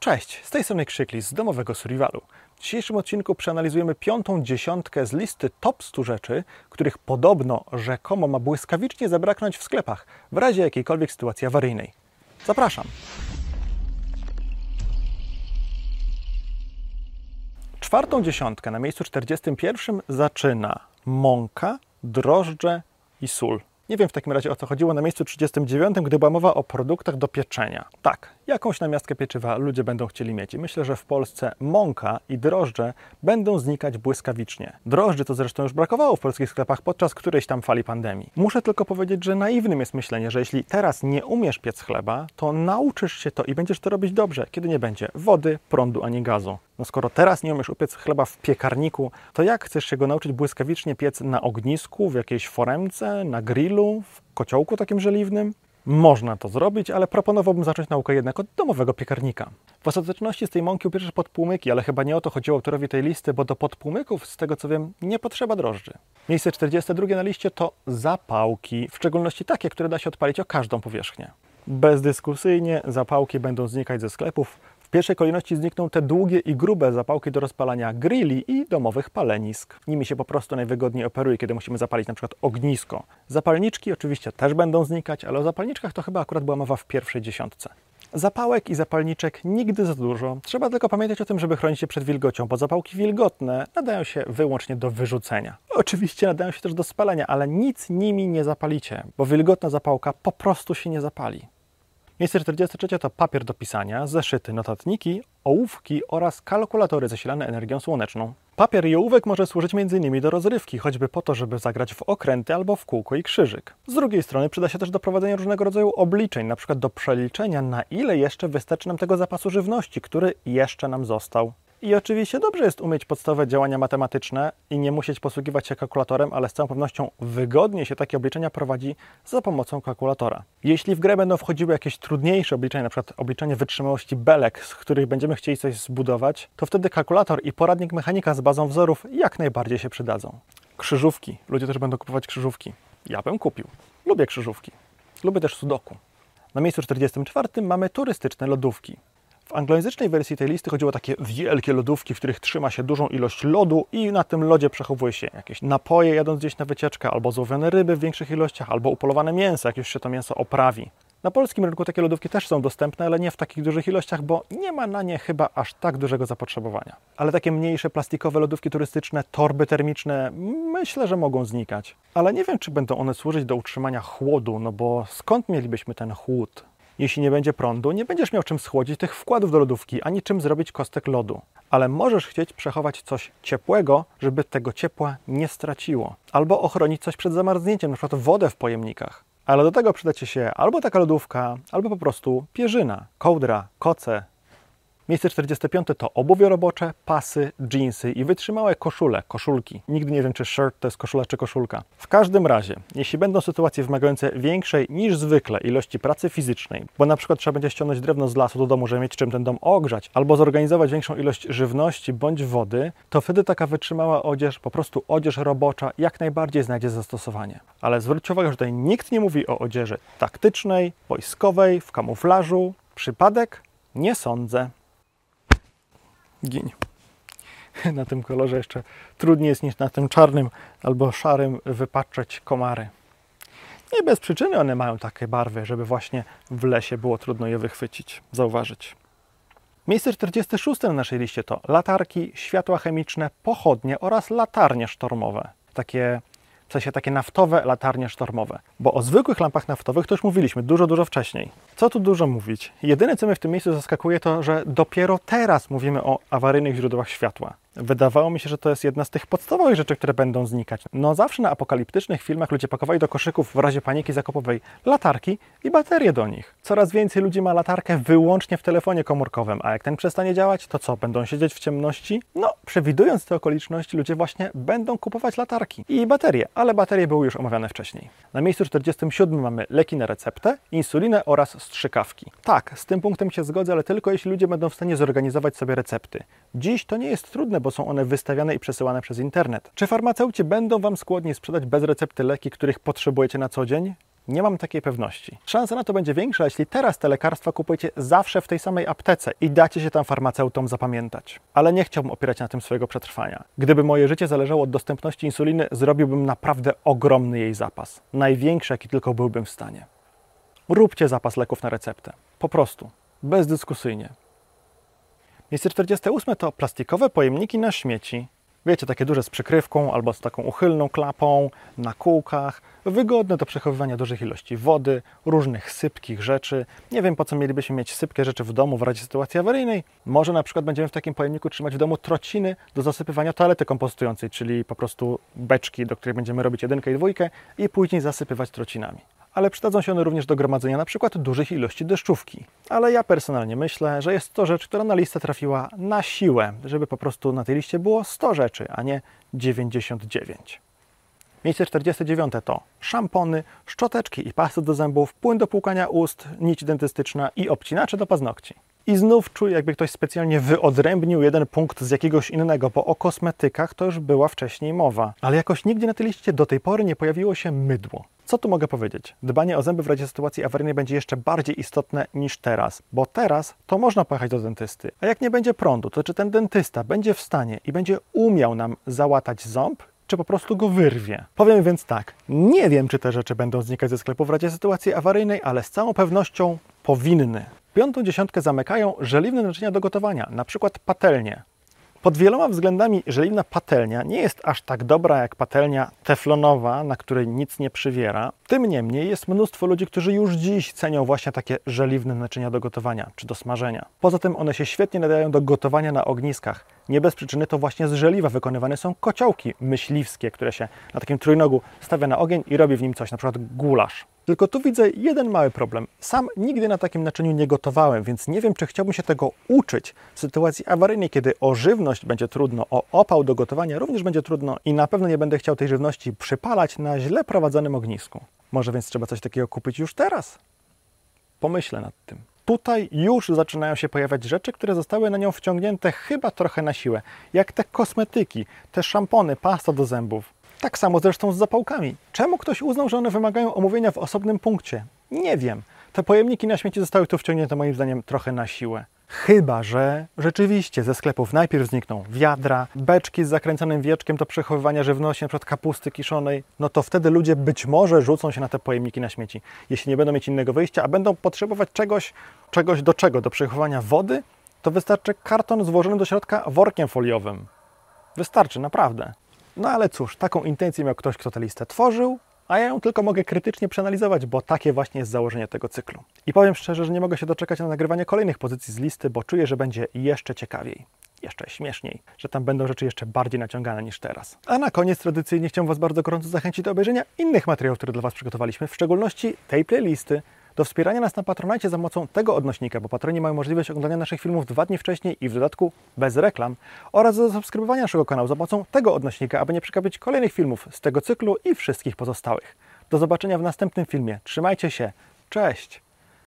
Cześć, z tej strony Krzykli z domowego survivalu. W dzisiejszym odcinku przeanalizujemy piątą dziesiątkę z listy top 100 rzeczy, których podobno rzekomo ma błyskawicznie zabraknąć w sklepach w razie jakiejkolwiek sytuacji awaryjnej. Zapraszam. Czwartą dziesiątkę na miejscu 41 zaczyna mąka, drożdże i sól. Nie wiem w takim razie o co chodziło na miejscu 39, gdy była mowa o produktach do pieczenia. Tak, jakąś namiastkę pieczywa ludzie będą chcieli mieć i myślę, że w Polsce mąka i drożdże będą znikać błyskawicznie. Drożdży to zresztą już brakowało w polskich sklepach podczas którejś tam fali pandemii. Muszę tylko powiedzieć, że naiwnym jest myślenie, że jeśli teraz nie umiesz piec chleba, to nauczysz się to i będziesz to robić dobrze, kiedy nie będzie wody, prądu ani gazu. No skoro teraz nie umiesz upiec chleba w piekarniku, to jak chcesz się go nauczyć błyskawicznie piec na ognisku, w jakiejś foremce, na grillu, w kociołku takim żeliwnym? Można to zrobić, ale proponowałbym zacząć naukę jednak od domowego piekarnika. W ostateczności z tej mąki upierzesz podpłomyki, ale chyba nie o to chodziło autorowi tej listy, bo do podpłomyków, z tego co wiem, nie potrzeba drożdży. Miejsce 42 na liście to zapałki, w szczególności takie, które da się odpalić o każdą powierzchnię. Bezdyskusyjnie zapałki będą znikać ze sklepów, w pierwszej kolejności znikną te długie i grube zapałki do rozpalania grilli i domowych palenisk. Nimi się po prostu najwygodniej operuje, kiedy musimy zapalić na przykład ognisko. Zapalniczki oczywiście też będą znikać, ale o zapalniczkach to chyba akurat była mowa w pierwszej dziesiątce. Zapałek i zapalniczek nigdy za dużo. Trzeba tylko pamiętać o tym, żeby chronić się przed wilgocią, bo zapałki wilgotne nadają się wyłącznie do wyrzucenia. Oczywiście nadają się też do spalenia, ale nic nimi nie zapalicie, bo wilgotna zapałka po prostu się nie zapali. Miejsce 43 to papier do pisania, zeszyty, notatniki, ołówki oraz kalkulatory zasilane energią słoneczną. Papier i ołówek może służyć m.in. do rozrywki, choćby po to, żeby zagrać w okręty albo w kółko i krzyżyk. Z drugiej strony przyda się też do prowadzenia różnego rodzaju obliczeń, np. do przeliczenia, na ile jeszcze wystarczy nam tego zapasu żywności, który jeszcze nam został. I oczywiście dobrze jest umieć podstawowe działania matematyczne i nie musieć posługiwać się kalkulatorem, ale z całą pewnością wygodnie się takie obliczenia prowadzi za pomocą kalkulatora. Jeśli w grę będą wchodziły jakieś trudniejsze obliczenia, np. obliczenie wytrzymałości belek, z których będziemy chcieli coś zbudować, to wtedy kalkulator i poradnik mechanika z bazą wzorów jak najbardziej się przydadzą. Krzyżówki. Ludzie też będą kupować krzyżówki. Ja bym kupił. Lubię krzyżówki. Lubię też sudoku. Na miejscu 44 mamy turystyczne lodówki. W anglojęzycznej wersji tej listy chodziło o takie wielkie lodówki, w których trzyma się dużą ilość lodu i na tym lodzie przechowuje się jakieś napoje jadąc gdzieś na wycieczkę, albo złowione ryby w większych ilościach, albo upolowane mięso, jak już się to mięso oprawi. Na polskim rynku takie lodówki też są dostępne, ale nie w takich dużych ilościach, bo nie ma na nie chyba aż tak dużego zapotrzebowania. Ale takie mniejsze plastikowe lodówki turystyczne, torby termiczne, myślę, że mogą znikać. Ale nie wiem, czy będą one służyć do utrzymania chłodu, no bo skąd mielibyśmy ten chłód? Jeśli nie będzie prądu, nie będziesz miał czym schłodzić tych wkładów do lodówki, ani czym zrobić kostek lodu. Ale możesz chcieć przechować coś ciepłego, żeby tego ciepła nie straciło. Albo ochronić coś przed zamarznięciem, np. wodę w pojemnikach. Ale do tego przyda Ci się albo taka lodówka, albo po prostu pierzyna, kołdra, koce, Miejsce 45 to obuwie robocze, pasy, jeansy i wytrzymałe koszule, koszulki. Nigdy nie wiem, czy shirt to jest koszula czy koszulka. W każdym razie, jeśli będą sytuacje wymagające większej niż zwykle ilości pracy fizycznej, bo na przykład trzeba będzie ściągnąć drewno z lasu do domu, żeby mieć czym ten dom ogrzać, albo zorganizować większą ilość żywności bądź wody, to wtedy taka wytrzymała odzież, po prostu odzież robocza, jak najbardziej znajdzie zastosowanie. Ale zwróćcie uwagę, że tutaj nikt nie mówi o odzieży taktycznej, wojskowej, w kamuflażu. Przypadek? Nie sądzę giń. Na tym kolorze jeszcze trudniej jest niż na tym czarnym albo szarym wypatrzeć komary. Nie bez przyczyny one mają takie barwy, żeby właśnie w lesie było trudno je wychwycić, zauważyć. Miejsce 46 na naszej liście to latarki, światła chemiczne, pochodnie oraz latarnie sztormowe. Takie w sensie takie naftowe latarnie sztormowe. Bo o zwykłych lampach naftowych to już mówiliśmy dużo, dużo wcześniej. Co tu dużo mówić? Jedyne, co mnie w tym miejscu zaskakuje, to, że dopiero teraz mówimy o awaryjnych źródłach światła. Wydawało mi się, że to jest jedna z tych podstawowych rzeczy, które będą znikać. No zawsze na apokaliptycznych filmach ludzie pakowali do koszyków w razie paniki zakupowej latarki i baterie do nich. Coraz więcej ludzi ma latarkę wyłącznie w telefonie komórkowym, a jak ten przestanie działać, to co, będą siedzieć w ciemności? No, przewidując te okoliczności, ludzie właśnie będą kupować latarki i baterie, ale baterie były już omawiane wcześniej. Na miejscu 47 mamy leki na receptę, insulinę oraz strzykawki. Tak, z tym punktem się zgodzę, ale tylko jeśli ludzie będą w stanie zorganizować sobie recepty. Dziś to nie jest trudne, bo są one wystawiane i przesyłane przez internet. Czy farmaceuci będą Wam skłodni sprzedać bez recepty leki, których potrzebujecie na co dzień? Nie mam takiej pewności. Szansa na to będzie większa, jeśli teraz te lekarstwa kupujecie zawsze w tej samej aptece i dacie się tam farmaceutom zapamiętać. Ale nie chciałbym opierać na tym swojego przetrwania. Gdyby moje życie zależało od dostępności insuliny, zrobiłbym naprawdę ogromny jej zapas. Największy, jaki tylko byłbym w stanie. Róbcie zapas leków na receptę. Po prostu. Bezdyskusyjnie. Miejsce 48 to plastikowe pojemniki na śmieci. Wiecie, takie duże z przykrywką albo z taką uchylną klapą, na kółkach, wygodne do przechowywania dużych ilości wody, różnych sypkich rzeczy. Nie wiem, po co mielibyśmy mieć sypkie rzeczy w domu w razie sytuacji awaryjnej. Może na przykład będziemy w takim pojemniku trzymać w domu trociny do zasypywania toalety kompostującej, czyli po prostu beczki, do której będziemy robić jedynkę i dwójkę i później zasypywać trocinami ale przydadzą się one również do gromadzenia przykład dużych ilości deszczówki. Ale ja personalnie myślę, że jest to rzecz, która na listę trafiła na siłę, żeby po prostu na tej liście było 100 rzeczy, a nie 99. Miejsce 49 to szampony, szczoteczki i pasty do zębów, płyn do płukania ust, nić dentystyczna i obcinacze do paznokci. I znów czuję, jakby ktoś specjalnie wyodrębnił jeden punkt z jakiegoś innego, bo o kosmetykach to już była wcześniej mowa. Ale jakoś nigdzie na tej liście do tej pory nie pojawiło się mydło. Co tu mogę powiedzieć? Dbanie o zęby w razie sytuacji awaryjnej będzie jeszcze bardziej istotne niż teraz, bo teraz to można pojechać do dentysty. A jak nie będzie prądu, to czy ten dentysta będzie w stanie i będzie umiał nam załatać ząb, czy po prostu go wyrwie. Powiem więc tak, nie wiem, czy te rzeczy będą znikać ze sklepu w razie sytuacji awaryjnej, ale z całą pewnością powinny. Piątą dziesiątkę zamykają żeliwne naczynia do gotowania, na przykład patelnie. Pod wieloma względami żeliwna patelnia nie jest aż tak dobra jak patelnia teflonowa, na której nic nie przywiera. Tym niemniej jest mnóstwo ludzi, którzy już dziś cenią właśnie takie żeliwne naczynia do gotowania czy do smażenia. Poza tym one się świetnie nadają do gotowania na ogniskach. Nie bez przyczyny to właśnie z żeliwa wykonywane są kociołki myśliwskie, które się na takim trójnogu stawia na ogień i robi w nim coś, na przykład gulasz. Tylko tu widzę jeden mały problem. Sam nigdy na takim naczyniu nie gotowałem, więc nie wiem, czy chciałbym się tego uczyć w sytuacji awaryjnej, kiedy o żywność będzie trudno, o opał do gotowania również będzie trudno i na pewno nie będę chciał tej żywności przypalać na źle prowadzonym ognisku. Może więc trzeba coś takiego kupić już teraz? Pomyślę nad tym. Tutaj już zaczynają się pojawiać rzeczy, które zostały na nią wciągnięte chyba trochę na siłę, jak te kosmetyki, te szampony, pasta do zębów. Tak samo zresztą z zapałkami. Czemu ktoś uznał, że one wymagają omówienia w osobnym punkcie? Nie wiem. Te pojemniki na śmieci zostały tu wciągnięte moim zdaniem trochę na siłę. Chyba, że rzeczywiście ze sklepów najpierw znikną wiadra, beczki z zakręconym wieczkiem do przechowywania żywności, np. kapusty kiszonej, no to wtedy ludzie być może rzucą się na te pojemniki na śmieci, jeśli nie będą mieć innego wyjścia, a będą potrzebować czegoś, czegoś do czego? Do przechowywania wody? To wystarczy karton złożony do środka workiem foliowym. Wystarczy, naprawdę. No ale cóż, taką intencję miał ktoś, kto tę listę tworzył, a ja ją tylko mogę krytycznie przeanalizować, bo takie właśnie jest założenie tego cyklu. I powiem szczerze, że nie mogę się doczekać na nagrywanie kolejnych pozycji z listy, bo czuję, że będzie jeszcze ciekawiej, jeszcze śmieszniej, że tam będą rzeczy jeszcze bardziej naciągane niż teraz. A na koniec tradycyjnie chciałbym Was bardzo gorąco zachęcić do obejrzenia innych materiałów, które dla Was przygotowaliśmy, w szczególności tej playlisty, do wspierania nas na Patronajcie za pomocą tego odnośnika, bo patroni mają możliwość oglądania naszych filmów dwa dni wcześniej i w dodatku bez reklam, oraz do subskrybowania naszego kanału za pomocą tego odnośnika, aby nie przegapić kolejnych filmów z tego cyklu i wszystkich pozostałych. Do zobaczenia w następnym filmie. Trzymajcie się. Cześć!